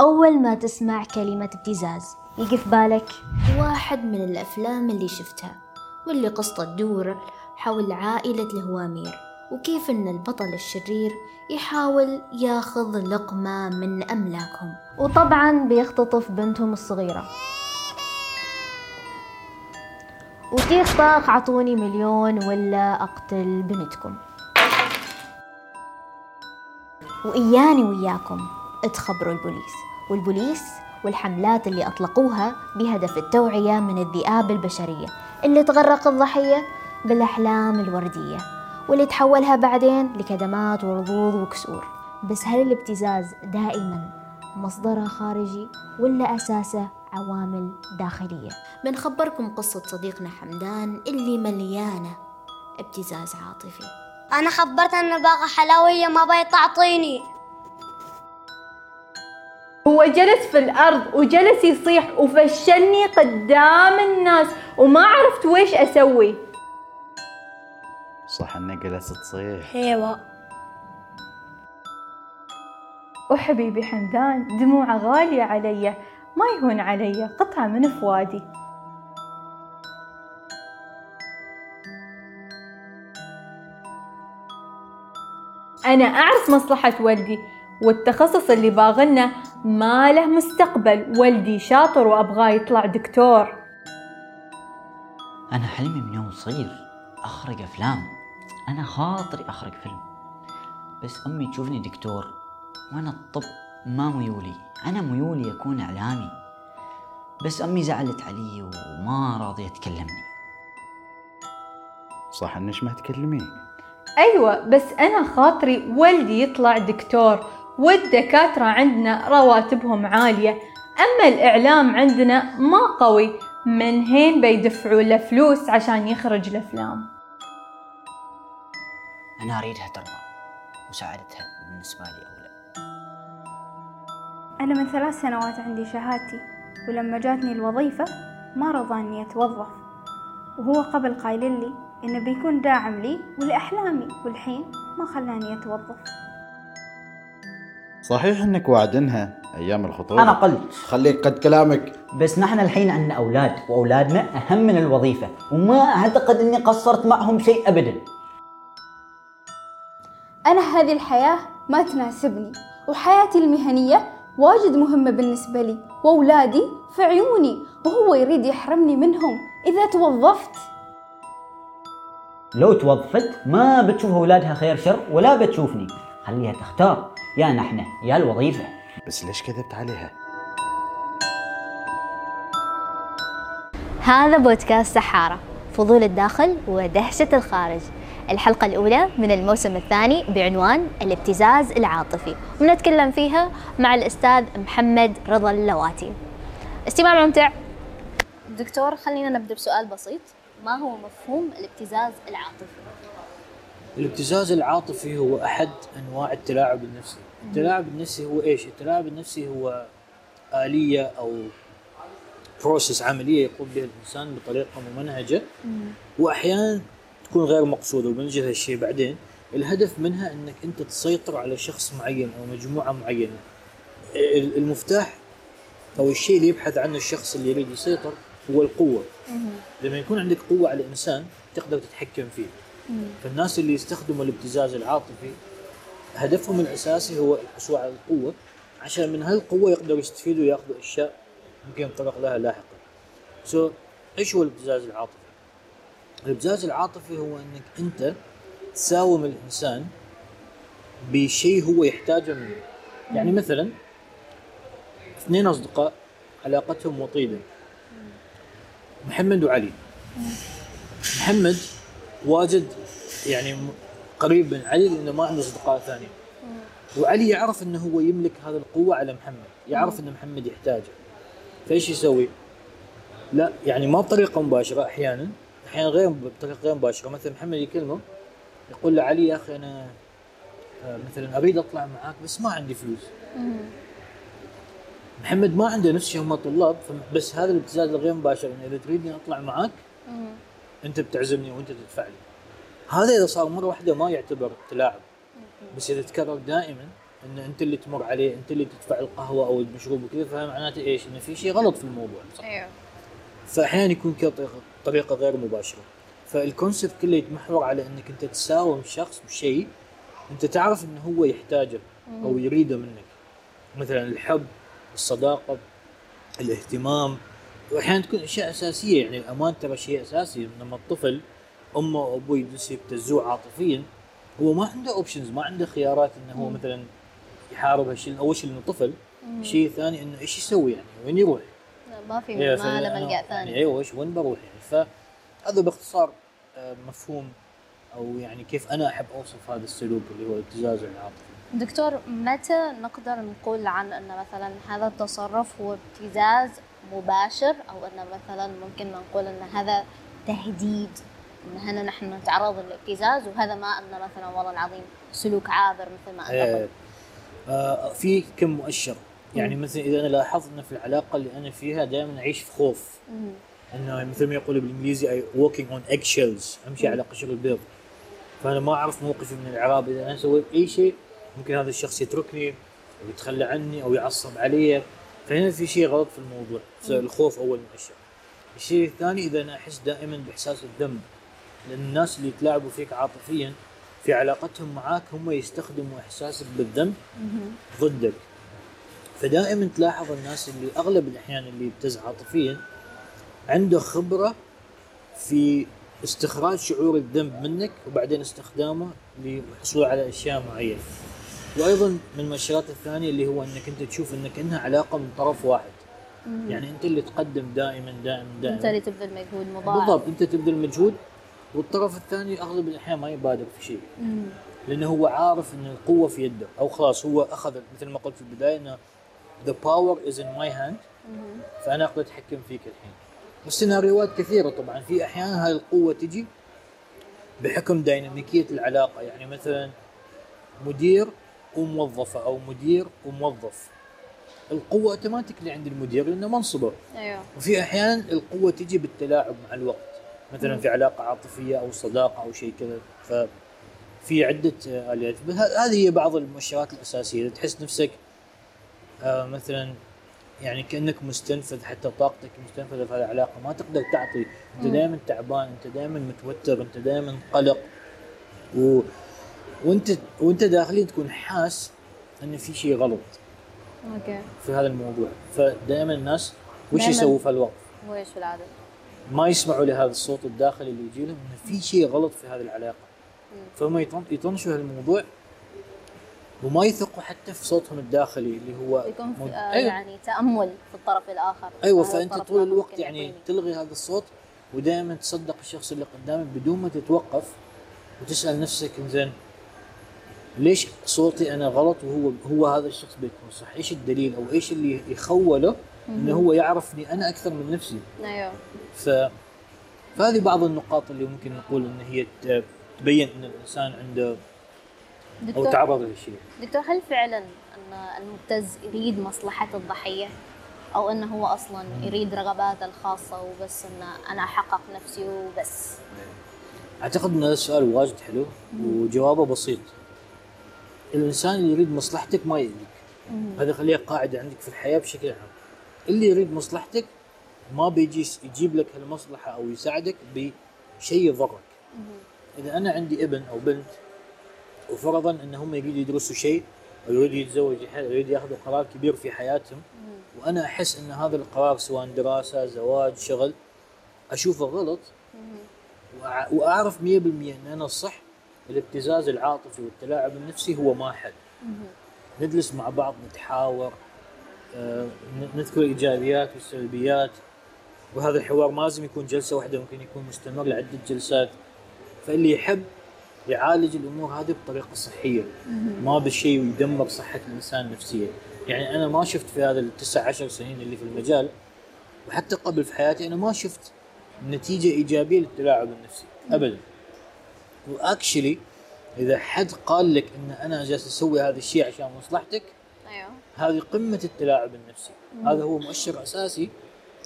أول ما تسمع كلمة ابتزاز يجي في بالك؟ واحد من الأفلام اللي شفتها واللي قصته تدور حول عائلة الهوامير وكيف أن البطل الشرير يحاول ياخذ لقمة من أملاكهم. وطبعا بيختطف بنتهم الصغيرة. وتيخ طاق عطوني مليون ولا أقتل بنتكم؟ وإياني وياكم. تخبروا البوليس. والبوليس والحملات اللي أطلقوها بهدف التوعية من الذئاب البشرية اللي تغرق الضحية بالأحلام الوردية واللي تحولها بعدين لكدمات ورضوض وكسور. بس هل الابتزاز دائما مصدره خارجي ولا أساسه عوامل داخلية؟ بنخبركم قصة صديقنا حمدان اللي مليانة ابتزاز عاطفي. أنا خبرت أن باقة حلوية ما بي تعطيني هو جلس في الأرض وجلس يصيح وفشلني قدام الناس وما عرفت ويش أسوي. صح انه جلست تصيح. أيوه وحبيبي حمدان دموعه غالية علي. ما يهون علي قطعة من فوادي أنا أعرف مصلحة والدي. والتخصص اللي باغنه ما له مستقبل. والدي شاطر وأبغاه يطلع دكتور. أنا حلمي من يوم صغير أخرج أفلام. أنا خاطري أخرج فيلم. بس أمي تشوفني دكتور وأنا الطب ما ميولي. أنا ميولي أكون إعلامي. بس أمي زعلت علي وما راضية تكلمني. صح إنك ما تكلمين. أيوة بس أنا خاطري والدي يطلع دكتور. والدكاترة عندنا رواتبهم عالية أما الإعلام عندنا ما قوي من هين بيدفعوا له فلوس عشان يخرج الأفلام. أنا أريدها ترضى مساعدتها بالنسبة لي أولى. أنا من ثلاث سنوات عندي شهادتي ولما جاتني الوظيفة ما رضى إني أتوظف. وهو قبل قايل لي إنه بيكون داعم لي ولأحلامي والحين ما خلاني أتوظف. صحيح إنك وعدنها أيام الخطوبة. أنا قلت. خليك قد كلامك. بس نحن الحين عندنا أولاد وأولادنا أهم من الوظيفة وما أعتقد أني قصرت معهم شيء أبدا. أنا هذه الحياة ما تناسبني وحياتي المهنية واجد مهمة بالنسبة لي وأولادي في عيوني وهو يريد يحرمني منهم. إذا توظفت. لو توظفت ما بتشوف أولادها خير شر ولا بتشوفني. خليها تختار. يا نحن يا الوظيفة. بس ليش كذبت عليها؟ هذا بودكاست سحارة فضول الداخل ودهشة الخارج. الحلقة الأولى من الموسم الثاني بعنوان الابتزاز العاطفي ونتكلم فيها مع الأستاذ محمد رضا اللواتي. استماع ممتع. دكتور خلينا نبدأ بسؤال بسيط. ما هو مفهوم الابتزاز العاطفي؟ الابتزاز العاطفي هو أحد أنواع التلاعب النفسي. التلاعب النفسي هو إيش؟ التلاعب النفسي هو آلية أو بروسس عملية يقوم بها الإنسان بطريقة ممنهجة واحيانا تكون غير مقصودة وبنجي لهالشيء بعدين. الهدف منها إنك أنت تسيطر على شخص معين أو مجموعة معينة. ال- المفتاح أو الشيء اللي يبحث عنه الشخص اللي يريد يسيطر هو القوة. لما يكون عندك قوة على الإنسان تقدر تتحكم فيه. فالناس اللي يستخدموا الابتزاز العاطفي هدفهم الأساسي هو الحصول على القوة عشان من هالقوة يقدروا يستفيدوا وياخذوا أشياء ممكن يتطرق لها لاحقا. سو so, إيش هو الابتزاز العاطفي؟ الابتزاز العاطفي هو إنك أنت تساوم الإنسان بشيء هو يحتاجه منك. يعني مثلا اثنين أصدقاء علاقتهم وطيدة. محمد وعلي. محمد واجد يعني قريب من علي لأنه ما عنده أصدقاء ثانيين. وعلي يعرف إنه هو يملك هذه القوة على محمد. يعرف إن محمد يحتاجه. فإيش يسوي؟ لا يعني ما بطريقة مباشرة أحيانا. أحيانا غير بطريقة غير مباشرة. مثلا محمد يكلمه يقول لعلي يا أخي أنا آه، مثلا أريد أطلع معاك بس ما عندي فلوس. محمد ما عنده نفس شيء هم طلاب. بس هذا الابتزاز الغير مباشر انه إذا تريدني أطلع معاك أنت بتعزمني وأنت تدفع لي هذا إذا صار مرة واحدة ما يعتبر تلاعب بس إذا تكرر دائما إن أنت اللي تمر عليه أنت اللي تدفع القهوة أو المشروب وكذا فمعناته إيش؟ إنه في شيء غلط في الموضوع. صح؟ أيوه فاحيانا يكون كذا طريقه غير مباشرة. فالكونسبت كله يتمحور على إنك أنت تساوم شخص بشيء أنت تعرف إنه هو يحتاجه أو يريده منك. مثلا الحب الصداقة الاهتمام. واحيانا تكون أشياء أساسية يعني الأمان ترى شيء أساسي لما الطفل أمه وابوه يجلسوا يبتزوه عاطفيا هو ما عنده options ما عنده خيارات إنه هو مثلا يحارب هالشيء أول شيء إنه طفل الشيء الثاني إنه إيش يسوي يعني؟ وين يروح؟ ما في إيه، ما له ملجأ يعني ثاني. أيوه إيش وين بروح يعني؟ فهذا باختصار آه، مفهوم أو يعني كيف أنا أحب أوصف هذا السلوك اللي هو الابتزاز العاطفي. دكتور متى نقدر نقول عن إن مثلا هذا التصرف هو ابتزاز مباشر أو إن مثلا ممكن نقول إن هذا تهديد؟ إن هنا نحن نتعرض للابتزاز وهذا ما أن مثلا والله العظيم سلوك عابر مثل ما أنت آه، قلت آه، في كم مؤشر؟ يعني مثلا إذا أنا لاحظت انه في العلاقة اللي أنا فيها دائما أعيش في خوف. مم. إنه مثل ما يقولوا بالإنجليزي I walking on egg shells امشي على قشر البيض. فأنا ما أعرف موقفي من الإعراب إذا أنا سويت أي شيء ممكن هذا الشخص يتركني أو يتخلى عني أو يعصب علي. فهنا في شيء غلط في الموضوع الخوف أول مؤشر. الشيء الثاني إذا أنا أحس دائما بإحساس الذنب. لأن الناس اللي يتلاعبوا فيك عاطفيا في علاقتهم معاك هم يستخدموا إحساسك بالذنب ضدك. فدائما تلاحظ الناس اللي أغلب الأحيان اللي يبتز عاطفيا عنده خبرة في استخراج شعور الذنب منك وبعدين استخدامه للحصول على أشياء معينة. وأيضا من المؤشرات الثانية اللي هو إنك أنت تشوف إنك إنها علاقة من طرف واحد. يعني أنت اللي تقدم دائما دائما دائما أنت اللي تبذل مجهود مضاعف. بالضبط أنت تبذل مجهود والطرف الثاني أغلب الأحيان ما يبادر في شيء. لأنه هو عارف إن القوة في يده أو خلاص هو أخذ مثل ما قلت في البداية إنه the power is in my hand فأنا أقدر أتحكم فيك الحين. والسيناريوهات كثيرة طبعا في أحيان هاي القوة تجي بحكم ديناميكية العلاقة يعني مثلا مدير وموظفه أو مدير وموظف. القوة أوتوماتيكلي عند المدير لأنه منصبة. أيوه. وفي أحيان القوة تجي بالتلاعب مع الوقت. مثلا في علاقة عاطفية أو صداقة أو شيء كذا. ففي عدة آليات. هذه هي بعض المؤشرات الأساسية. إذا تحس نفسك آه، مثلا يعني كأنك مستنفذ حتى طاقتك مستنفذة في هذه العلاقه ما تقدر تعطي. أنت دائما تعبان أنت دائما متوتر أنت دائما قلق. و... وأنت وأنت داخليا تكون حاس إن في شيء غلط. okay. في هذا الموضوع. فدائما الناس وش يسووا في الوقت؟ في العادة؟ ما يسمعوا لهذا الصوت الداخلي اللي يجي لهم انه في شيء غلط في هذه العلاقة فهم يطن- يطنشوا هالموضوع وما يثقوا حتى في صوتهم الداخلي اللي هو يكون في مود- آه أيوة. يعني تأمل في الطرف الآخر أيوه هذا فأنت طول الوقت يعني يعطيني. تلغي هذا الصوت ودائما تصدق الشخص اللي قدامك بدون ما تتوقف وتسأل نفسك إنزين ليش صوتي أنا غلط وهو هو هذا الشخص بيكون صح؟ إيش الدليل أو إيش اللي يخوله إنه هو يعرفني أنا أكثر من نفسي؟ أيوه ف فهذه بعض النقاط اللي ممكن نقول إن هي تبين إن الإنسان عنده أو تعرض لهالشيء. دكتور هل فعلا أن المبتز يريد مصلحه الضحية أو انه هو أصلا يريد رغباته الخاصة وبس إن أنا أحقق نفسي وبس أعتقد إن هذا السؤال واجد حلو وجوابه بسيط. الإنسان اللي يريد مصلحتك ما يأذيك. هذا خليها قاعدة عندك في الحياة بشكل عام. اللي يريد مصلحتك ما بيجي يجيب لك هالمصلحة أو يساعدك بشيء يضرك. إذا أنا عندي ابن أو بنت وفرضا ان هم يريدوا يدرسوا شيء أو يريدوا يتزوجوا يريدوا ياخذوا قرار كبير في حياتهم وأنا أحس إن هذا القرار سواء دراسة زواج شغل أشوفه غلط. وأعرف 100% إن أنا الصح الابتزاز العاطفي والتلاعب النفسي هو ما حل. نجلس مع بعض نتحاور نذكر الايجابيات والسلبيات وهذا الحوار ما لازم يكون جلسة واحدة ممكن يكون مستمر لعدة جلسات. فاللي يحب يعالج الأمور هذه بطريقة صحية. ما بالشيء ويدمر صحة الإنسان نفسيا. يعني أنا ما شفت في هذا التسع عشر سنين اللي في المجال وحتى قبل في حياتي أنا ما شفت نتيجة إيجابية للتلاعب النفسي. ابدا. وأكشلي إذا حد قال لك إن أنا جالس أسوي هذا الشيء عشان مصلحتك أيوه. هذه قمة التلاعب النفسي. هذا هو مؤشر أساسي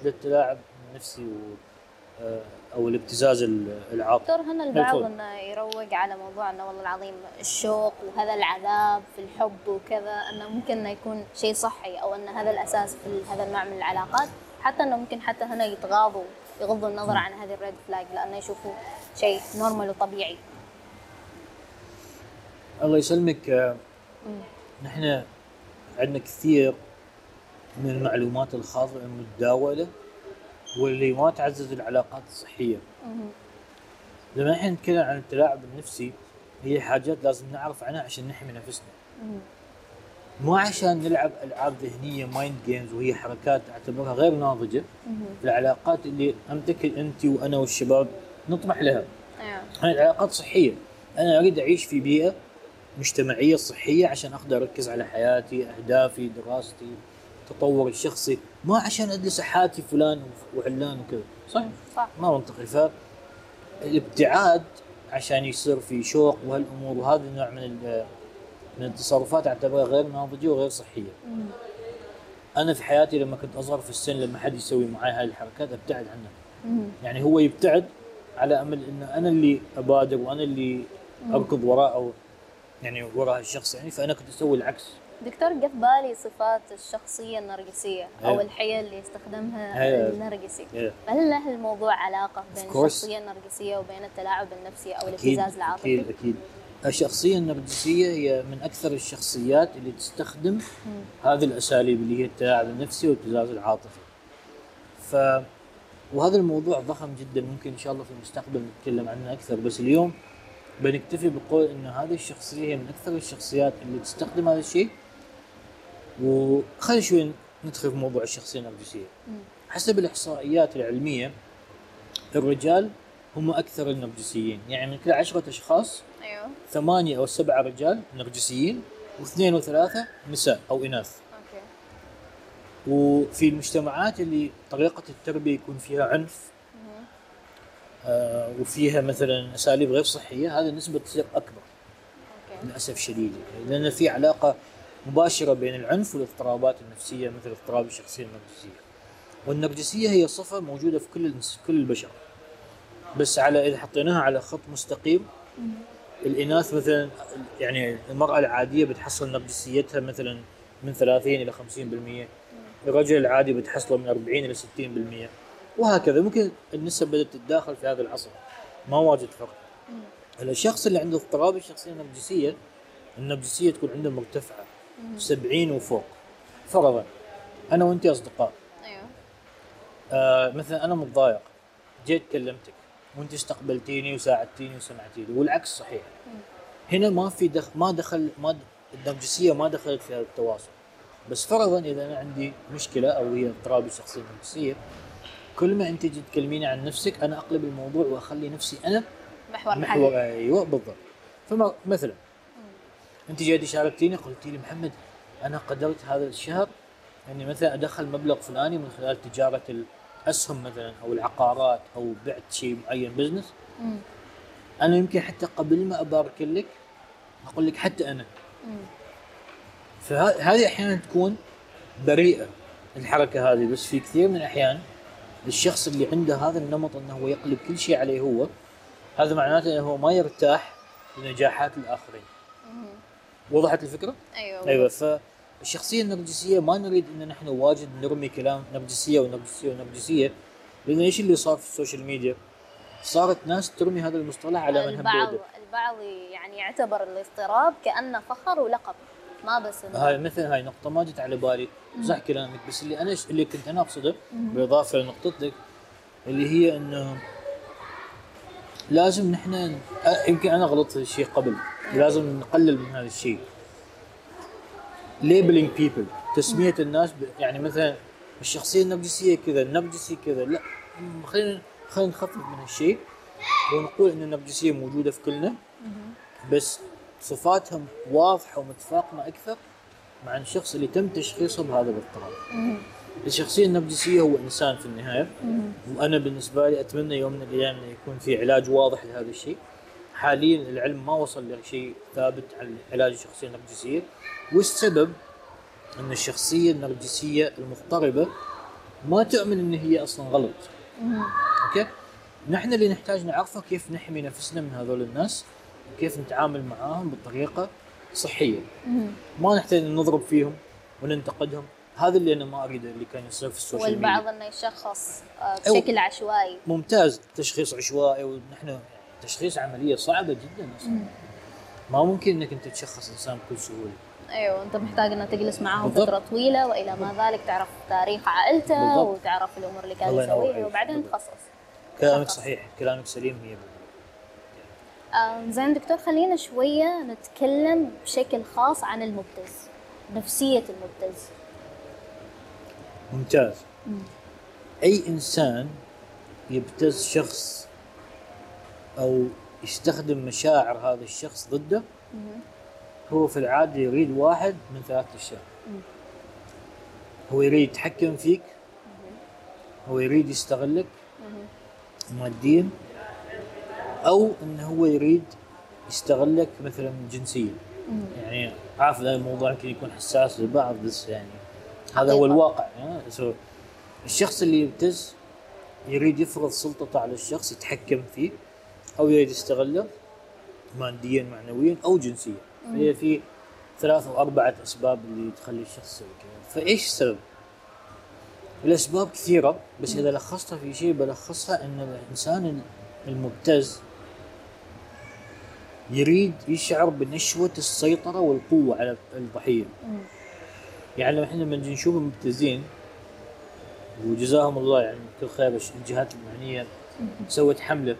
للتلاعب النفسي و آه، أو الابتزاز ال- العاطفي. دكتور هنا البعض. إنه يروق على موضوع إنه والله العظيم الشوق وهذا العذاب في الحب وكذا إنه ممكن إنه يكون شيء صحي أو إن هذا الأساس في هذا النوع من العلاقات. حتى إنه ممكن حتى هنا يتغاضوا يغضوا النظر عن هذه ال red flag لأنه يشوفوا شيء normal وطبيعي. الله يسلمك آه، نحن عندنا كثير من المعلومات الخاطئه المتداوله واللي ما تعزز العلاقات الصحية. لما إحنا نتكلم عن التلاعب النفسي هي حاجات لازم نعرف عنها عشان نحمي نفسنا. مو عشان نلعب ألعاب ذهنية mind games وهي حركات أعتبرها غير ناضجة العلاقات اللي امتك أنت وأنا والشباب نطمح لها. أيوه هاي العلاقات صحية أنا أريد أعيش في بيئة مجتمعية صحية عشان أقدر أركز على حياتي أهدافي دراستي تطور الشخصي ما عشان ادرس حياتي فلان وعلان وكذا. صح صح. ما منطقي فالابتعاد عشان يصير في شوق وهالأمور وهذا النوع من من التصرفات أعتبرها غير ناضجة وغير صحية. أنا في حياتي لما كنت أصغر في السن لما حد يسوي معي هاي الحركات أبتعد عنها. يعني هو يبتعد على أمل إنه أنا اللي أبادر وأنا اللي أركض وراء أو يعني وراء الشخص يعني فأنا كنت أسوي العكس دكتور جه في بالي صفات الشخصية النرجسية أو أيوة. الحيل اللي يستخدمها أيوة. النرجسي إيه. هل له الموضوع علاقة بين. الشخصية النرجسية وبين التلاعب النفسي أو الابتزاز العاطفي؟ أكيد أكيد الشخصية النرجسية هي من أكثر الشخصيات اللي تستخدم هذه الأساليب اللي هي التلاعب النفسي والابتزاز العاطفي ف وهذا الموضوع ضخم جدا ممكن إن شاء الله في المستقبل نتكلم عنه أكثر بس اليوم بنكتفي بقول إن هذه الشخصية هي من أكثر الشخصيات اللي تستخدم هذا الشيء. وخلينا شوي ندخل في موضوع الشخصية النرجسيه حسب الإحصائيات العلمية الرجال هم أكثر النرجسيين. يعني من كل عشرة أشخاص أيوه. ثمانية أو سبعة رجال نرجسيين واثنين وثلاثة نساء أو إناث. أوكي. وفي المجتمعات اللي طريقة التربية يكون فيها عنف وفيها مثلا أساليب غير صحية هذه النسبة تصير أكبر. للأسف يعني لأن في علاقة مباشرة بين العنف والاضطرابات النفسية مثل اضطراب الشخصية النرجسية والنرجسية هي صفة موجودة في كل كل البشر. بس على إذا حطيناها على خط مستقيم الإناث مثلا يعني المرأة العادية بتحصل نرجسيتها مثلا من 30 إلى 50% الرجل العادي بتحصله من 40 إلى 60% وهكذا. ممكن النسب بدأت تتداخل في هذا العصر. ما واجد فرق الشخص اللي عنده اضطراب الشخصية النرجسية النرجسية تكون عنده مرتفعة 70 وفوق. فرضا أنا وانت أصدقاء. أيوه. آه مثلا أنا متضايق. جيت كلمتك. وانت استقبلتيني وساعدتيني وسمعتيني. والعكس صحيح. هنا ما في دخل ما دخل ما د- النرجسية ما دخلت في هذا التواصل. بس فرضا إذا أنا عندي مشكلة أو هي اضطراب الشخصية النرجسية كل ما انت تجي تكلميني عن نفسك أنا أقلب الموضوع وأخلي نفسي أنا محور محور. أيوه بالضبط. فما مثلا انت جاي شاركتيني قلتي لي محمد أنا قدرت هذا الشهر إني مثلا أدخل مبلغ فلاني من خلال تجارة الأسهم مثلا أو العقارات أو بعت شيء معين بزنس أنا يمكن حتى قبل ما أبارك لك أقول لك حتى أنا. فهذه أحيانا تكون بريئة الحركة هذه بس في كثير من الأحيان الشخص اللي عنده هذا النمط إنه هو يقلب كل شيء عليه هو. هذا معناته إنه هو ما يرتاح لنجاحات الآخرين. وضحت الفكرة؟ أيوه أيوه فالشخصيه النرجسية ما نريد إن نحن واجد نرمي كلام نرجسية ونرجسية ونرجسية لأن إيش اللي صار في السوشيال ميديا؟ صارت ناس ترمي هذا المصطلح على من البعض البعض يعني يعتبر الاضطراب كأنه فخر ولقب. ما بس هاي مثل هاي نقطة ما جت على بالي. صح كلامك بس اللي أنا اللي كنت أنا أقصده بالإضافة لنقطتك اللي هي إنه لازم نحن يمكن أنا غلطت الشيء قبل لازم نقلل من هذا الشيء. Labeling people تسمية الناس ب... يعني مثلا الشخصية النرجسية كذا النرجسي كذا لا خلينا خلينا نخفف من هالشيء ونقول إن النرجسية موجودة في كلنا بس صفاتهم واضحة ومتفاقمة أكثر مع الشخص اللي تم تشخيصه بهذا الاضطراب. الشخصية النرجسية هو إنسان في النهاية وأنا بالنسبة لي أتمنى يوم من الأيام أنه يكون في علاج واضح لهذا الشيء. حاليا العلم ما وصل لشيء ثابت عن علاج الشخصية النرجسية والسبب أن الشخصية النرجسية المضطربة ما تؤمن أن هي أصلا غلط. okay؟ نحن اللي نحتاج نعرفه كيف نحمي نفسنا من هذول الناس وكيف نتعامل معاهم بطريقة صحية. ما نحتاج نضرب فيهم وننتقدهم. هذا اللي أنا ما اريده اللي كان يصير في السوشيال ميديا. والبعض إنه يشخص آه، أيوة. بشكل عشوائي. ممتاز. تشخيص عشوائي ونحن تشخيص عملية صعبة جدا أصلا. ما ممكن إنك أنت تشخص إنسان بكل سهولة. أيوه أنت محتاج انك تجلس معاهم بالضبط. فترة طويلة وإلى ما ذلك تعرف تاريخ عائلته بالضبط. وتعرف الأمور اللي كان يسويها. وبعدين. تخصص. كلامك. صحيح. كلامك سليم 100% آه زين دكتور خلينا شوية نتكلم بشكل خاص عن المبتز نفسية المبتز. ممتاز. أي إنسان يبتز شخص أو يستخدم مشاعر هذا الشخص ضده هو في العادة يريد واحد من ثلاث أشياء. هو يريد يتحكم فيك هو يريد يستغلك ماديا أو انه هو يريد يستغلك مثلا جنسيا. يعني عارف هذا الموضوع يمكن يكون حساس للبعض بس يعني هذا هو. الواقع. يعني الشخص اللي يبتز يريد يفرض سلطته على الشخص يتحكم فيه أو يريد يستغله ماديا معنويا أو جنسيا. فهي في ثلاث أو أربعة أسباب اللي تخلي الشخص يسوي كذا. فإيش السبب؟ الأسباب كثيرة بس إذا لخصتها في شيء بلخصها إن الإنسان المبتز يريد يشعر بنشوة السيطرة والقوة على الضحية يعني لما إحنا لما نشوف المبتزين وجزاهم الله يعني كل خير الجهات المعنية سوت حملة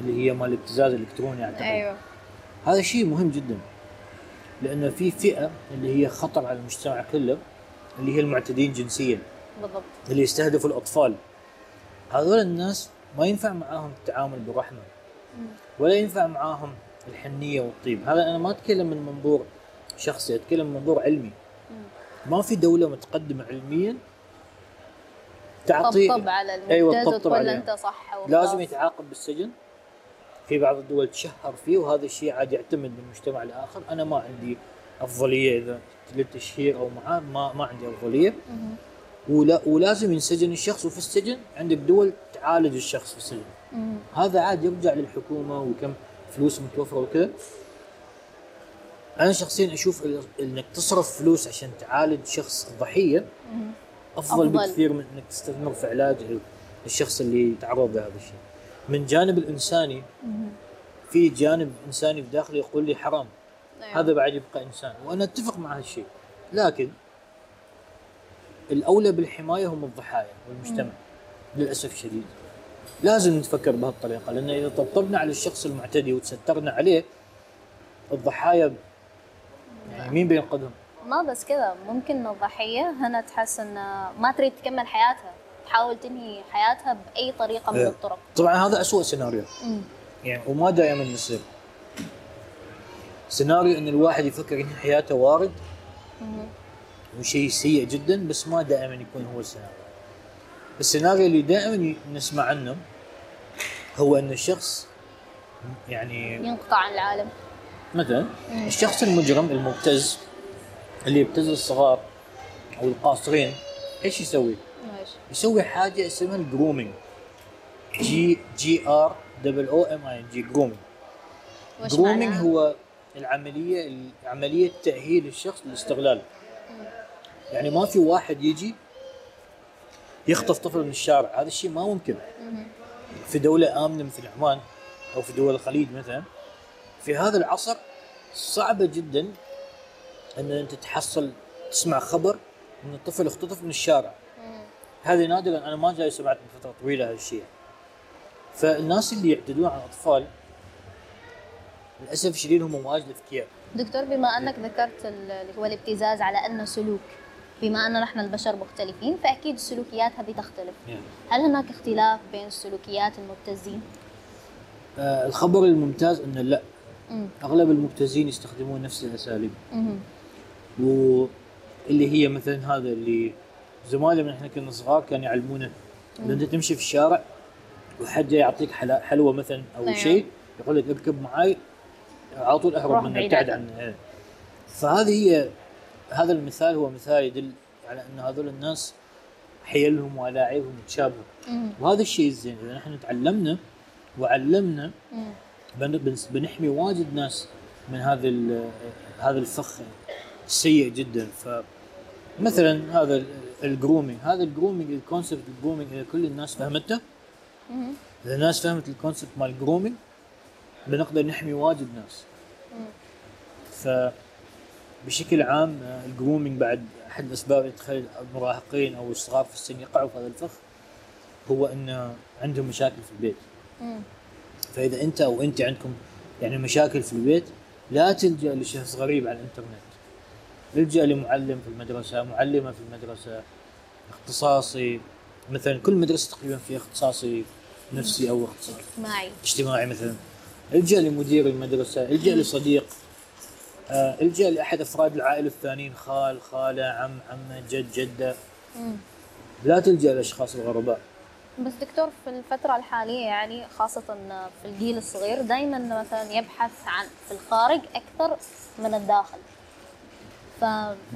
اللي هي مال الابتزاز الالكتروني أعتقد. أيوه. هذا شيء مهم جدا لأن في فئة اللي هي خطر على المجتمع كله اللي هي المعتدين جنسيا. بالضبط. اللي يستهدفوا الأطفال. هذول الناس ما ينفع معاهم التعامل برحمة ولا ينفع معاهم الحنية والطيب. هذا أنا ما أتكلم من منظور شخصي أتكلم من منظور علمي. ما في دولة متقدمة علميا تعطي طبطب على أيوة، طبطب وتقول عليه. أنت صح وخلاص. لازم يتعاقب بالسجن. في بعض الدول تشهر فيه وهذا الشيء عاد يعتمد من مجتمع لاخر أنا ما عندي أفضلية إذا للتشهير أو معاه ما ما عندي أفضلية. ولا ولازم ينسجن الشخص وفي السجن عندك دول تعالج الشخص في السجن. هذا عاد يرجع للحكومة وكم فلوس متوفرة وكذا أنا شخصيا أشوف إنك تصرف فلوس عشان تعالج شخص ضحية أفضل, أفضل. بكثير من إنك تستثمر في علاج الشخص اللي يتعرض لهذا الشيء. من جانب الإنساني في جانب إنساني في داخلي يقول لي حرام. أيوة. هذا بعد يبقى إنسان. وأنا أتفق مع هالشيء. لكن الأولى بالحماية هم الضحايا والمجتمع. للأسف الشديد لازم نتفكر بهالطريقة لأن إذا طبطبنا على الشخص المعتدي وتسترنا عليه الضحايا يعني مين بينقذهم؟ ما بس كذا ممكن الضحية هنا تحس ان ما تريد تكمل حياتها تحاول تنهي حياتها بأي طريقة من إيه. الطرق. طبعا هذا أسوأ سيناريو. يعني وما دائما يصير. سيناريو إن الواحد يفكر ان حياته وارد. وشيء سيء جدا بس ما دائما يكون هو السيناريو. السيناريو اللي دائما نسمع عنه هو إن الشخص يعني ينقطع عن العالم. مثلا الشخص المجرم المبتز اللي يبتز الصغار أو القاصرين إيش يسوي؟ ماشي يسوي حاجة اسمها ال grooming G G R double O M I G grooming grooming؟ هو العملية عملية تأهيل الشخص للاستغلال يعني ما في واحد يجي يخطف طفل من الشارع. هذا الشيء ما ممكن. في دولة آمنة مثل عمان أو في دول الخليج مثلا في هذا العصر صعبه جدا إن أنت تحصل تسمع خبر إن الطفل اختطف من الشارع. هذه نادرا. أنا ما جاي سمعت من فترة طويلة هذا الشيء. فالناس اللي يعتدون على الأطفال للأسف الشديد هم واجد اذكياء دكتور بما أنك ذكرت ال- اللي هو الابتزاز على أنه سلوك بما ان نحن البشر مختلفين فأكيد السلوكيات هذه تختلف هل هناك اختلاف بين سلوكيات المبتزين آه الخبر الممتاز إنه لا مم. أغلب المبتزين يستخدمون نفس الأساليب مهم. واللي هي مثلا هذا اللي زمان لما إحنا كنا صغار كانوا يعلمونا اذا أنت تمشي في الشارع وحد يعطيك حلوة مثلا أو أيوة. شيء يقول لك اركب معاي على طول أهرب منه ابتعد. عنه فهذه هي هذا المثال هو مثال يدل على أن هذول الناس حيلهم والاعيبهم متشابهه وهذا الشيء الزين إذا نحن تعلمنا وعلمنا بنحمي واجد ناس من هذا هذا الفخ السيء جدا. ف مثلا هذا الجرومينج هذا الجرومينج الكونسبت الجرومينج إذا كل الناس فهمته إذا الناس فهمت ال concept مال ال grooming بنقدر نحمي واجد ناس. ف بشكل عام آه، ال grooming بعد أحد الاسباب اللي تخلي المراهقين أو الصغار في السن يقعوا في هذا الفخ هو إن عندهم مشاكل في البيت. فإذا أنت أو أنت عندكم يعني مشاكل في البيت لا تلجأ لشخص غريب على الإنترنت. الجأ لمعلم في المدرسة معلمة في المدرسة اختصاصي. مثلا كل مدرسة تقريبا فيها اختصاصي نفسي أو اختصاصي اجتماعي. اجتماعي مثلا. الجأ لمدير المدرسة الجأ لصديق. الجا لاحد أفراد العائلة الثانيين خال خالة عم عمه جد جدة. لا تلجأ للاشخاص الغرباء. بس دكتور في الفترة الحالية يعني خاصة في الجيل الصغير دائما مثلا يبحث عن في الخارج أكثر من الداخل. ف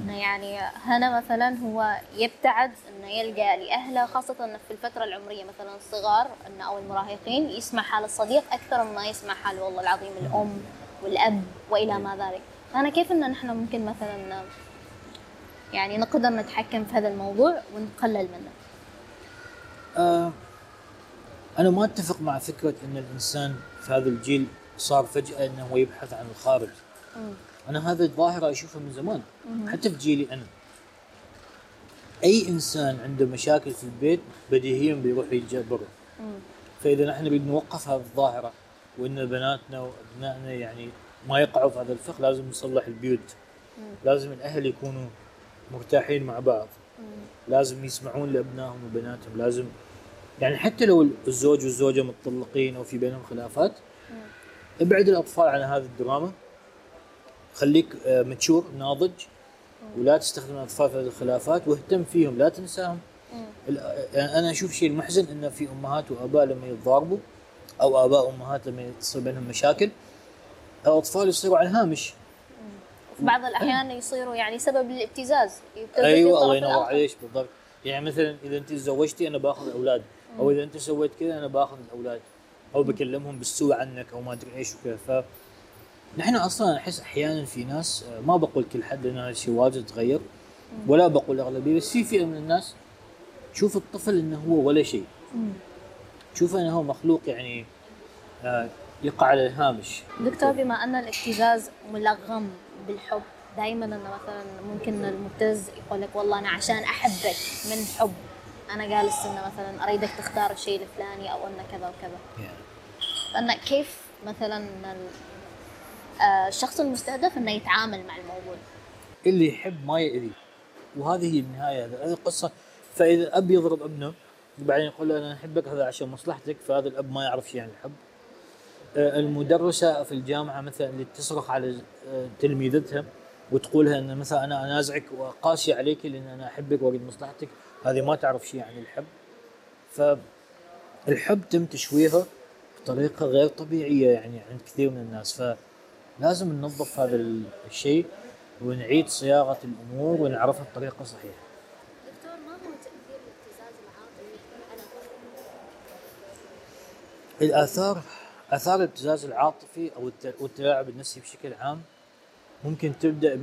يعني هنا مثلا هو يبتعد إنه يلقى لأهله خاصة إنه في الفترة العمرية مثلا الصغار أو المراهقين يسمع حال الصديق أكثر مما يسمع حال والله العظيم الأم والأب وإلى ما ذلك. فانا كيف ان نحن ممكن مثلا يعني نقدر نتحكم في هذا الموضوع ونقلل منه؟ آه أنا ما أتفق مع فكرة إن الإنسان في هذا الجيل صار فجأة إنه هو يبحث عن الخارج. أنا هذه الظاهره اشوفها من زمان حتى في جيلي أنا. أي إنسان عنده مشاكل في البيت بديهيا بيروح يتجبر فإذا نحن نريد نوقف هذه الظاهرة وإن بناتنا وأبنائنا يعني ما يقعوا في هذا الفخ لازم نصلح البيوت. لازم الأهل يكونوا مرتاحين مع بعض. لازم يسمعون لأبنائهم وبناتهم. لازم يعني حتى لو الزوج والزوجة متطلقين أو في بينهم خلافات ابعد الأطفال عن هذه الدراما. خليك آه، متشور ناضج ولا تستخدم الأطفال في هذه الخلافات واهتم فيهم لا تنساهم. آه، أنا أشوف شيء محزن إن في أمهات وآباء لما يتضاربوا أو آباء وامهات لما تصير بينهم مشاكل الأطفال يصيروا على الهامش. في بعض الأحيان يصيروا يعني سبب للابتزاز أيوه الله ينور. عليك بالضبط. يعني مثلا إذا أنت تزوجتي أنا باخذ أولاد أو إذا أنت سويت كذا أنا باخذ الأولاد أو بكلمهم بالسوء عنك أو ما أدري إيش وكذا. ف نحن أصلا أحس أحيانا في ناس آه، ما بقول كل حد لأن هذا الشيء واجد تغير ولا بقول الاغلبيه بس في فئة من الناس تشوف الطفل إنه هو ولا شيء. تشوفه إنه هو مخلوق يعني آه، يقع على الهامش. دكتور بما أن الابتزاز ملغم بالحب دائما أنه مثلا ممكن المبتز يقول لك والله أنا عشان أحبك من حب. أنا جالس إنه مثلا أريدك تختار الشيء الفلاني أو إنه كذا وكذا. يعني فانه كيف مثلا آه، الشخص المستهدف إنه يتعامل مع الموضوع؟ اللي يحب ما يأذي. وهذه هي النهاية. هذه القصة. فإذا اب يضرب ابنه وبعدين يقول له أنا أحبك هذا عشان مصلحتك فهذا الأب ما يعرف شيء عن الحب. المدرسة في الجامعة مثلا اللي تصرخ على آه، تلميذتها وتقول لها إن مثلا أنا أنازعك وقاسي عليك لأن أنا أحبك وأريد مصلحتك هذه ما تعرف شيء عن الحب. فالحب تم تشويهه بطريقة غير طبيعية يعني عند كثير من الناس. فلازم ننظف هذا الشيء ونعيد صياغة الأمور ونعرفها بطريقة صحيحة. دكتور آثار الابتزاز العاطفي أو الت- والتلاعب النفسي بشكل عام ممكن تبدأ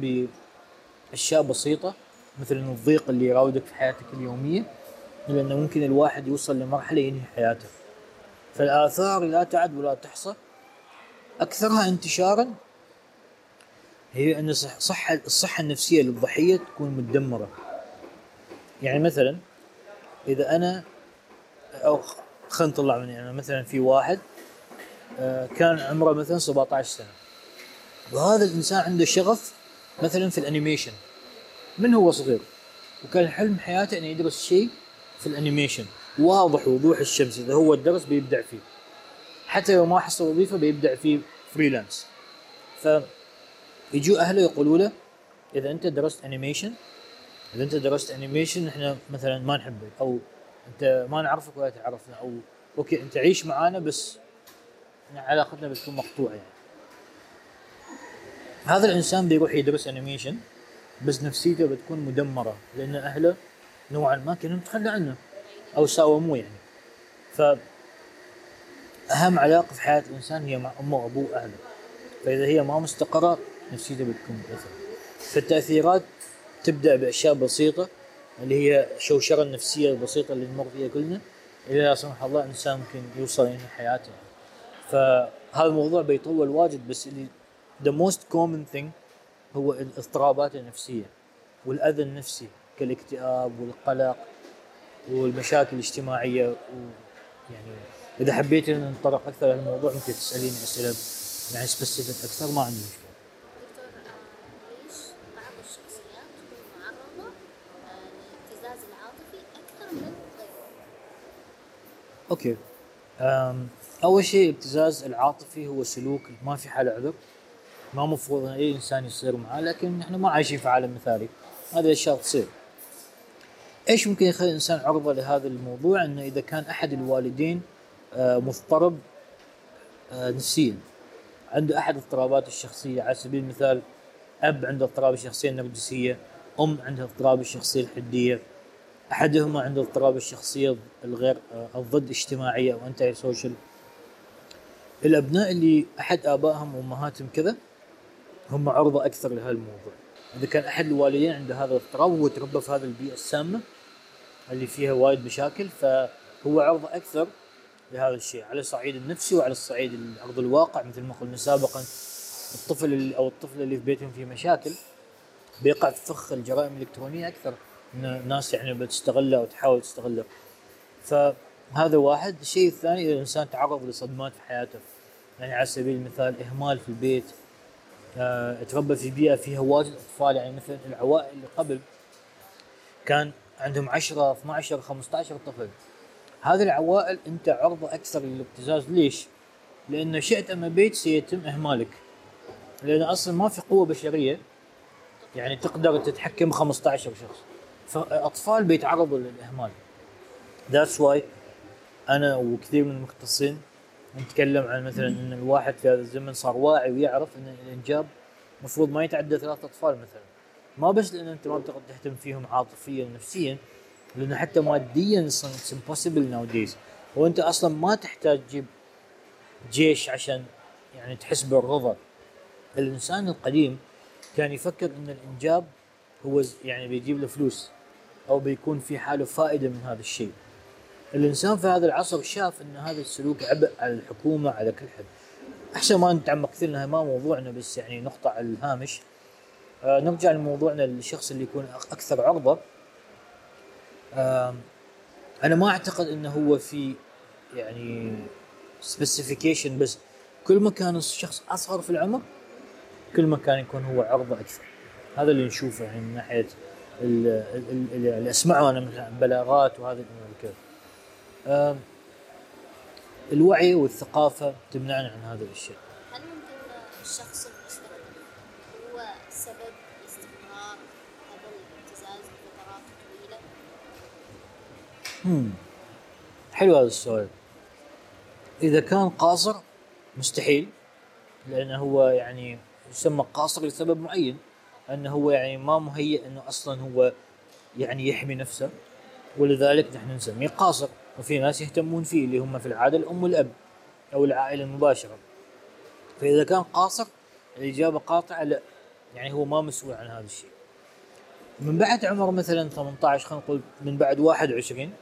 بأشياء بسيطة مثل الضيق اللي يراودك في حياتك اليومية لأنه ممكن الواحد يوصل لمرحلة ينهي حياته. فالآثار لا تعد ولا تحصى أكثرها انتشارا هي أن صح صحة الصحة النفسية للضحيه تكون متدمره. يعني مثلا إذا أنا أو خلينا نطلع من يعني مثلا في واحد كان عمره مثلا 17 سنة. وهذا الإنسان عنده شغف مثلا في الأنيميشن. من هو صغير؟ وكان حلم حياته إنه يدرس شيء في ال animation. واضح وضوح الشمس. إذا هو الدرس بيبدع فيه. حتى لو ما حصل وظيفة بيبدع فيه freelance ف يجوا أهله يقولوا له إذا أنت درست animation إذا أنت درست animation إحنا مثلا ما نحبك. أو أنت ما نعرفك ولا تعرفنا. أو okay أنت عيش معانا بس علاقتنا بتكون مقطوعة يعني. هذا الإنسان بيروح يدرس animation بس نفسيته بتكون مدمرة لأن أهله نوعا ما كانوا تخلى عنه أو ساوموه يعني. ف اهم علاقة في حياة الإنسان هي مع أمه وأبوه وأهله. فإذا هي ما مستقرة نفسيته بتكون متاثره فالتأثيرات تبدأ بأشياء بسيطة اللي هي الشوشره النفسيه البسيطه اللي نمر فيها كلنا إلى لا سمح الله إنسان ممكن يوصل إلى حياته. فهذا الموضوع بيطول واجد بس اللي the most common thing هو الاضطرابات النفسية والأذى النفسي كالاكتئاب والقلق والمشاكل الاجتماعية و يعني إذا حبيت إن نتطرق أكثر للموضوع ممكن تسأليني أسئلة يعني specific أكثر ما عندي مشكلة. ليش بعض الشخصيات تكون معرضة للابتزاز العاطفي أكثر من غيرها؟ okay أم أول شيء الابتزاز العاطفي هو سلوك ما في حاله عذر. ما مفروض أي إنسان يصير معاه لكن إحنا ما عايشين في عالم مثالي. هذه الأشياء تصير. إيش ممكن يخلي الإنسان عرضة لهذا الموضوع؟ انه إذا كان أحد الوالدين آه، مضطرب آه، نفسيا عنده أحد اضطرابات الشخصية. على سبيل المثال أب عنده اضطراب الشخصيه النرجسيه أم عندها اضطراب الشخصيه الحدية. أحدهما عنده اضطراب الشخصية الغير آه، الضد اجتماعيه أو انتي سوشيال الأبناء اللي أحد آبائهم وأمهاتهم كذا هم عرضه أكثر لهذا الموضوع. إذا كان أحد الوالدين عنده هذا الاضطراب وهو تربى في هذه البيئة السامة اللي فيها وايد مشاكل فهو عرضه أكثر لهذا الشيء. على الصعيد النفسي وعلى الصعيد ال- ارض الواقع مثل ما قلنا سابقا الطفل أو الطفلة اللي في بيتهم في مشاكل بيقع في فخ الجرائم الإلكترونية أكثر. إن الناس يعني بتستغله وتحاول تستغله. فهذا واحد. الشيء الثاني إذا الإنسان تعرض لصدمات في حياته يعني على سبيل المثال إهمال في البيت آه، تربى في بيئة فيها واجد أطفال يعني مثل العوائل اللي قبل كان عندهم 10 12 15 طفل. هذه العوائل أنت عرضة أكثر للابتزاز. ليش؟ لأنه شئت أم أبيت سيتم إهمالك. لأن أصلا ما في قوة بشرية يعني تقدر تتحكم 15 شخص. فأطفال بيتعرضوا للإهمال. that's why أنا وكثير من المختصين نتكلم عن مثلا إن الواحد في هذا الزمن صار واعي ويعرف إن الإنجاب المفروض ما يتعدى ثلاث أطفال مثلا. ما بس لأن أنت ما بتقدر تهتم فيهم عاطفيا ونفسيا لأنه حتى ماديا it's impossible nowadays وأنت أصلا ما تحتاج تجيب جيش عشان يعني تحس بالرضا. الإنسان القديم كان يفكر إن الإنجاب هو يعني بيجيب له فلوس أو بيكون في حاله فائدة من هذا الشيء. الإنسان في هذا العصر شاف إن هذا السلوك عبء على الحكومة على كل حد. أحسن ما نتعمق كثير ما موضوعنا بس يعني نقطه على الهامش. آه نرجع لموضوعنا للشخص اللي يكون أكثر عرضة. آه أنا ما أعتقد إنه هو في يعني سبيسيفيكيشن بس كل ما كان الشخص أصغر في العمر كل ما كان يكون هو عرضة أكثر. هذا اللي نشوفه يعني من ناحية ال- ال- ال- اللي اسمعه أنا مثلا بلاغات وهذا الأمور كذا الوعي والثقافة تمنعنا عن هذه الأشياء هل ممكن الشخص المستخدم هو سبب استمرار هذا الابتزاز لفترات طويلة؟ هم. حلو هذا السؤال إذا كان قاصر مستحيل لأنه هو يعني يسمى قاصر لسبب معين أنه هو يعني ما مهيئ إنه أصلا هو يعني يحمي نفسه ولذلك نحن نسميه قاصر وفي ناس يهتمون فيه اللي هم في العاده الام والاب أو العائلة المباشرة. فإذا كان قاصر الإجابة قاطعة لا. يعني هو ما مسؤول عن هذا الشيء. من بعد عمر مثلا 18 خلينا نقول من بعد 21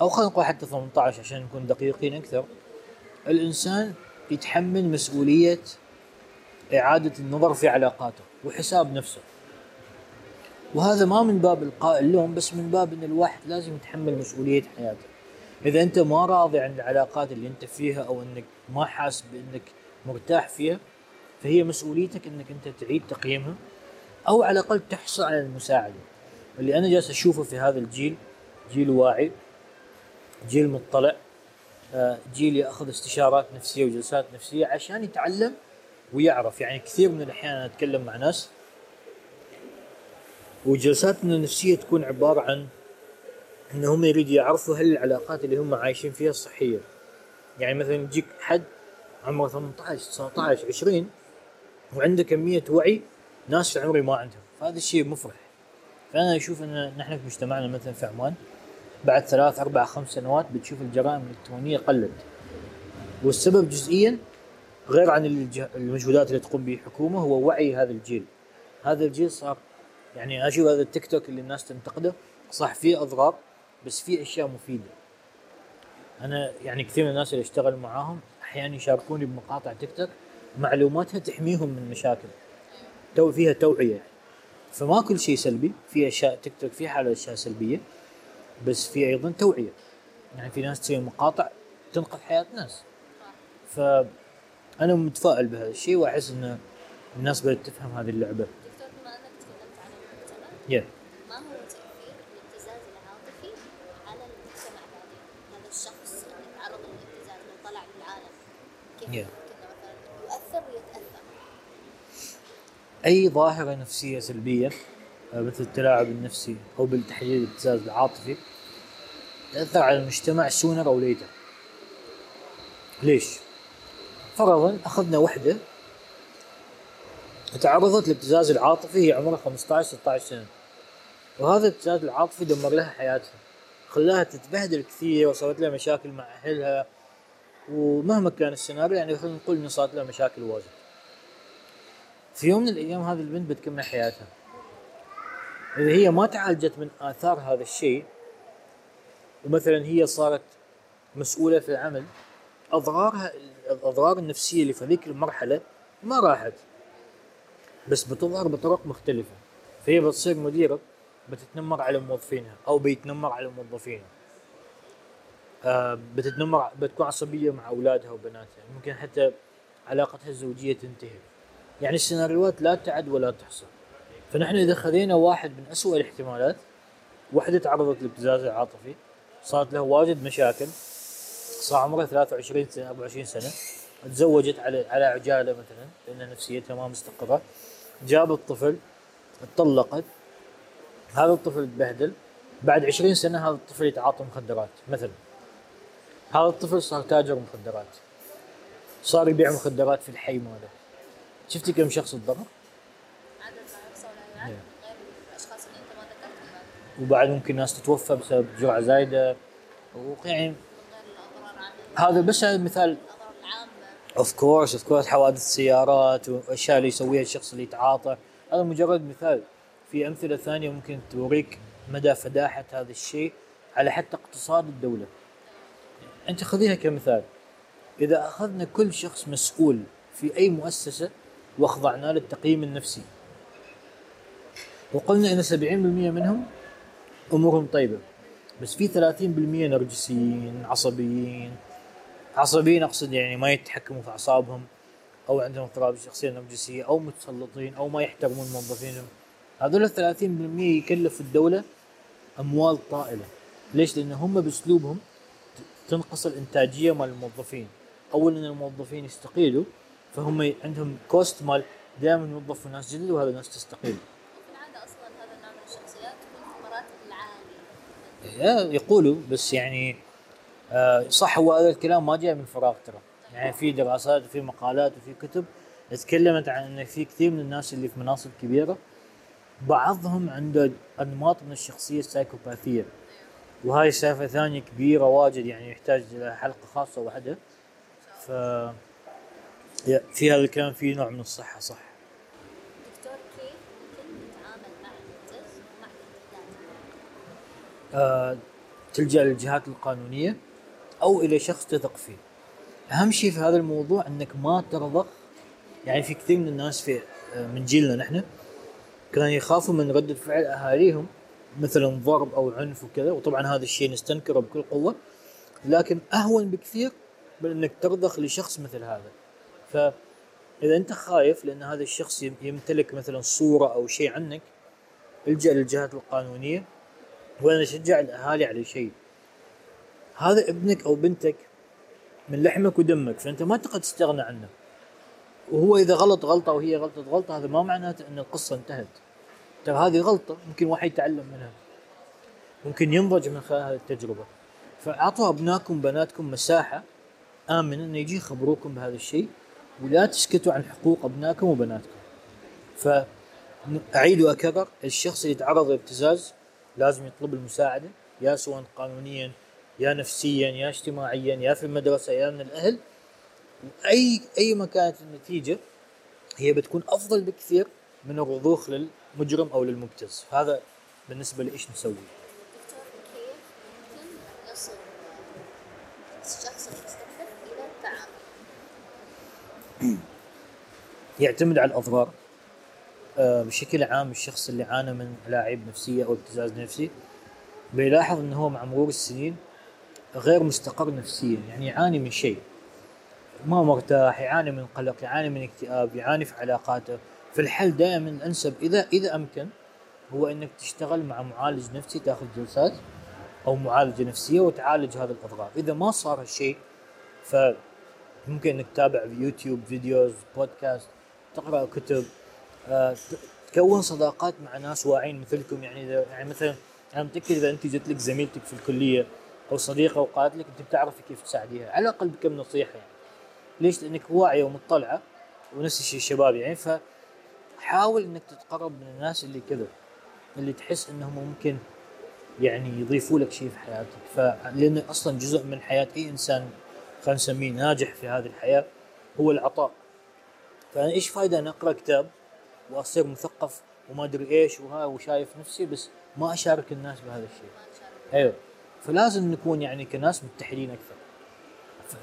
أو خلينا نقول حتى 18 عشان نكون دقيقين أكثر الإنسان يتحمل مسؤولية إعادة النظر في علاقاته وحساب نفسه. وهذا ما من باب القاء اللوم بس من باب إن الواحد لازم يتحمل مسؤولية حياته. إذا أنت ما راضي عن العلاقات اللي أنت فيها أو إنك ما حاسس بإنك مرتاح فيها فهي مسؤوليتك إنك أنت تعيد تقييمها أو على الأقل تحصل على المساعدة. اللي أنا جالس أشوفه في هذا الجيل جيل واعي جيل مطلع آه، جيل يأخذ استشارات نفسية وجلسات نفسية عشان يتعلم ويعرف. يعني كثير من الأحيان أنا أتكلم مع ناس وجلساتنا النفسية تكون عبارة عن ان هم يريدوا يعرفوا هل العلاقات اللي هم عايشين فيها صحية. يعني مثلا يجيك حد عمره 18 19 20 وعنده كمية وعي ناس في عمري ما عندهم. فهذا الشيء مفرح. فأنا أشوف إن نحن في مجتمعنا مثلا في عمان بعد ثلاث أربع خمس سنوات بتشوف الجرائم الإلكترونية قلت. والسبب جزئيا غير عن المجهودات اللي تقوم به الحكومة هو وعي هذا الجيل. هذا الجيل صار يعني أشوف هذا التيك توك اللي الناس تنتقده صح فيه أضرار بس فيه أشياء مفيدة. أنا يعني كثير من الناس اللي اشتغل معاهم أحيانا يشاركوني بمقاطع تيك توك معلوماتها تحميهم من مشاكل. تو فيها توعية. فما كل شيء سلبي في أشياء تيك توك في حاله أشياء سلبية بس في أيضا توعية. يعني في ناس تسوي مقاطع تنقذ حياة ناس. فأنا متفائل بهذا الشيء وأحس ان الناس بدأت تفهم هذه اللعبة دكتور بما انك تكلمت عن المجتمع yeah. ما هو تاثير الابتزاز العاطفي على المجتمع بعدين هذا الشخص اللي تعرض للابتزاز لو طلع للعالم كيف Yeah. ممكن مثلا يؤثر ويتأثر أي ظاهرة نفسية سلبية آه، مثل التلاعب النفسي أو بالتحديد الابتزاز العاطفي تأثر على المجتمع sooner or later ليش؟ فرضا أخذنا وحدة تعرضت للابتزاز العاطفي هي عمرها 15 16 سنة. وهذا الابتزاز العاطفي دمر لها حياتها. خلاها تتبهدل كثير وصارت لها مشاكل مع أهلها. ومهما كان السيناريو يعني خلينا نقول إنه صارت لها مشاكل واجد. في يوم من الأيام هذه البنت بتكمل حياتها. إذا هي ما تعالجت من آثار هذا الشيء ومثلا هي صارت مسؤولة في العمل اضرارها الأضرار النفسية اللي في ذيك المرحلة ما راحت. بس بتظهر بطرق مختلفة. فهي بتصير مديره بتتنمر على موظفينها أو بيتنمر على موظفينها. آه بتتنمر بتكون عصبية مع أولادها وبناتها. ممكن حتى علاقتها الزوجية تنتهي. يعني السيناريوهات لا تعد ولا تحصى فنحن إذا خذينا واحد من أسوأ الاحتمالات وحدة تعرضت للابتزاز العاطفي صارت له واجد مشاكل صار عمرها 23 سنة 24 سنة تزوجت على على عجالة مثلا لأن نفسيتها ما مستقرة. جابت طفل اتطلقت هذا الطفل تبهدل بعد 20 سنة هذا الطفل يتعاطى مخدرات مثلا هذا الطفل صار تاجر مخدرات صار يبيع مخدرات في الحي ماله. شفتي كم شخص تضرر عدد يعد غير الأشخاص اللي أنت ما ذكرتهم بعد وبعد ممكن ناس تتوفى بسبب جرعة زايدة ويعني هذا بس هذا مثال of course of course حوادث سيارات وأشياء اللي يسويها الشخص اللي يتعاطى. هذا مجرد مثال. في أمثلة ثانية ممكن توريك مدى فداحة هذا الشيء على حتى اقتصاد الدولة. أنت خذيها كمثال. إذا أخذنا كل شخص مسؤول في أي مؤسسة واخضعناه للتقييم النفسي. وقلنا إن 70% منهم أمورهم طيبة. بس في 30% نرجسيين عصبيين عصبيين أقصد يعني ما يتحكموا في أعصابهم أو عندهم اضطراب شخصيه نرجسيه أو متسلطين أو ما يحترمون موظفينهم. هذول ال 30% يكلف الدولة أموال طائلة. ليش؟ لأن هم بأسلوبهم تنقص الإنتاجية مال الموظفين. اول إن الموظفين يستقيلوا فهم عندهم كوست مال دائما يوظفوا ناس جدد وهذا ناس تستقيل. يقولوا بس يعني صح هو هذا الكلام ما جاء من فراغ ترى. يعني في دراسات وفي مقالات وفي كتب تكلمت عن ان في كثير من الناس اللي في مناصب كبيرة بعضهم عنده أنماط من الشخصية السايكوباثية. وهاي سالفه ثانية كبيرة واجد يعني يحتاج إلى حلقة خاصة وحدة. ف في هذا الكلام فيه نوع من الصحة صح. دكتور كيف ممكن نتعامل مع ومع آه، تلجأ للجهات القانونية. أو إلى شخص تثق فيه. أهم شيء في هذا الموضوع إنك ما ترضخ يعني في كثير من الناس في آه، من جيلنا نحن كانوا يخافوا من ردة فعل أهاليهم مثلا ضرب أو عنف وكذا وطبعا هذا الشيء نستنكره بكل قوة لكن أهون بكثير من إنك ترضخ لشخص مثل هذا. فإذا أنت خايف لأن هذا الشخص يم- يمتلك مثلا صورة أو شيء عنك الجأ للجهات القانونية وأنا اشجع الأهالي على شيء هذا ابنك أو بنتك من لحمك ودمك فأنت ما تقدر تستغنى عنه. وهو إذا غلط غلطة وهي غلطت غلطة هذا ما معناته أن القصة انتهت. ترى هذه غلطة ممكن واحد يتعلم منها. ممكن ينضج من خلال هذه التجربة. فأعطوا ابنائكم بناتكم مساحة آمنة انه يجي يخبروكم بهذا الشيء ولا تسكتوا عن حقوق ابنائكم وبناتكم. ف اعيد وأكرر الشخص اللي يتعرض لابتزاز لازم يطلب المساعدة يا سواء قانونيا يا نفسيا يا اجتماعيا يا في المدرسة يا من الأهل. أي أي ما كانت النتيجة هي بتكون أفضل بكثير من الرضوخ للمجرم أو للمبتز. هذا بالنسبة لايش نسوي؟ دكتور كيف ممكن يصل الشخص المستهدف التعافي؟ يعتمد على الأضرار. آه، بشكل عام الشخص اللي عانى من الاعيب نفسية أو ابتزاز نفسي بيلاحظ إنه هو مع مرور السنين غير مستقر نفسيا يعني يعاني من شيء. ما مرتاح يعاني من قلق يعاني من اكتئاب يعاني في علاقاته. في الحل دائما الأنسب إذا إذا أمكن هو إنك تشتغل مع معالج نفسي تأخذ جلسات أو معالجة نفسية وتعالج هذه الاضرار إذا ما صار هالشيء فممكن إنك تتابع في يوتيوب فيديوز بودكاست تقرأ كتب آه، تكون صداقات مع ناس واعين مثلكم. يعني إذا يعني مثلا أنا متاكد إذا أنت جت لك زميلتك في الكلية أو صديقة وقالت لك أنت بتعرفي كيف تساعديها. على الأقل بكم نصيحة يعني. ليش؟ لأنك واعية ومطلعة ونفس الشيء الشباب يعني. فحاول إنك تتقرب من الناس اللي كذا اللي تحس إنهم ممكن يعني يضيفوا لك شيء في حياتك. فلان أصلا جزء من حياة أي إنسان خلينا نسميه ناجح في هذه الحياة هو العطاء. فأنا إيش فايدة أنا أقرأ كتاب وأصير مثقف وما أدري إيش وها وشايف نفسي بس ما أشارك الناس بهذا الشيء. أيوه. فلازم نكون يعني كناس متحدين أكثر.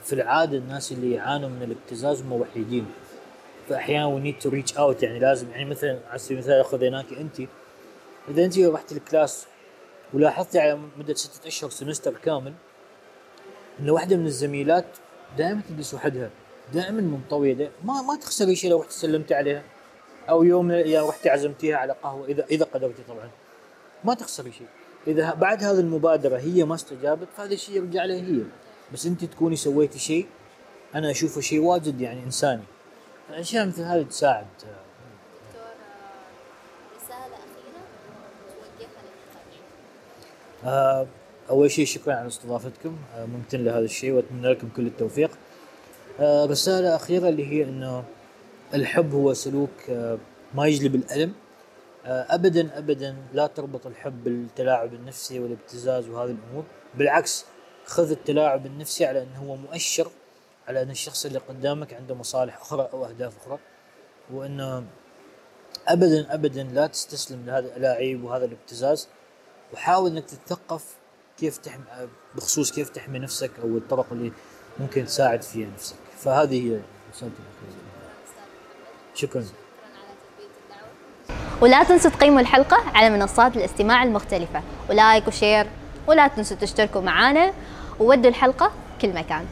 في العادة الناس اللي يعانوا من الابتزاز هم وحيدين. فأحيانا we need to reach out يعني لازم يعني مثلا على سبيل المثال خذيناك أنت. إذا أنت رحت الكلاس ولاحظتي على مدة ستة أشهر semester كامل إن واحدة من الزميلات دائما تجلس وحدها دائما منطوية دائما ما ما تخسري شيء لو رحت سلمتي عليها. أو يوم من الأيام رحتي عزمتيها على قهوة إذا إذا قدرتي طبعا. ما تخسري شيء. إذا بعد هذه المبادرة هي ما استجابت فهذا الشيء يرجع لها هي. بس أنت تكوني سويتي شيء أنا أشوفه شيء واجد يعني إنساني. الاشياء مثل هذه تساعد. آه، أول شيء شكرا على استضافتكم. آه، ممتن لهذا الشيء وأتمنى لكم كل التوفيق. آه، رسالة أخيرة اللي هي إنه الحب هو سلوك ما يجلب الألم. ابدا ابدا لا تربط الحب بالتلاعب النفسي والابتزاز وهذه الأمور. بالعكس خذ التلاعب النفسي على أنه هو مؤشر على أن الشخص اللي قدامك عنده مصالح أخرى أو أهداف أخرى وانه ابدا ابدا لا تستسلم لهذا الالاعيب وهذا الابتزاز. وحاول أنك تتثقف كيف تحمي بخصوص كيف تحمي نفسك أو الطرق اللي ممكن تساعد فيها نفسك. فهذه هي رسالتي. شكرا. ولا تنسوا تقيموا الحلقة على منصات الاستماع المختلفة. ولايك وشير ولا تنسوا تشتركوا معنا وودوا الحلقة كل مكان.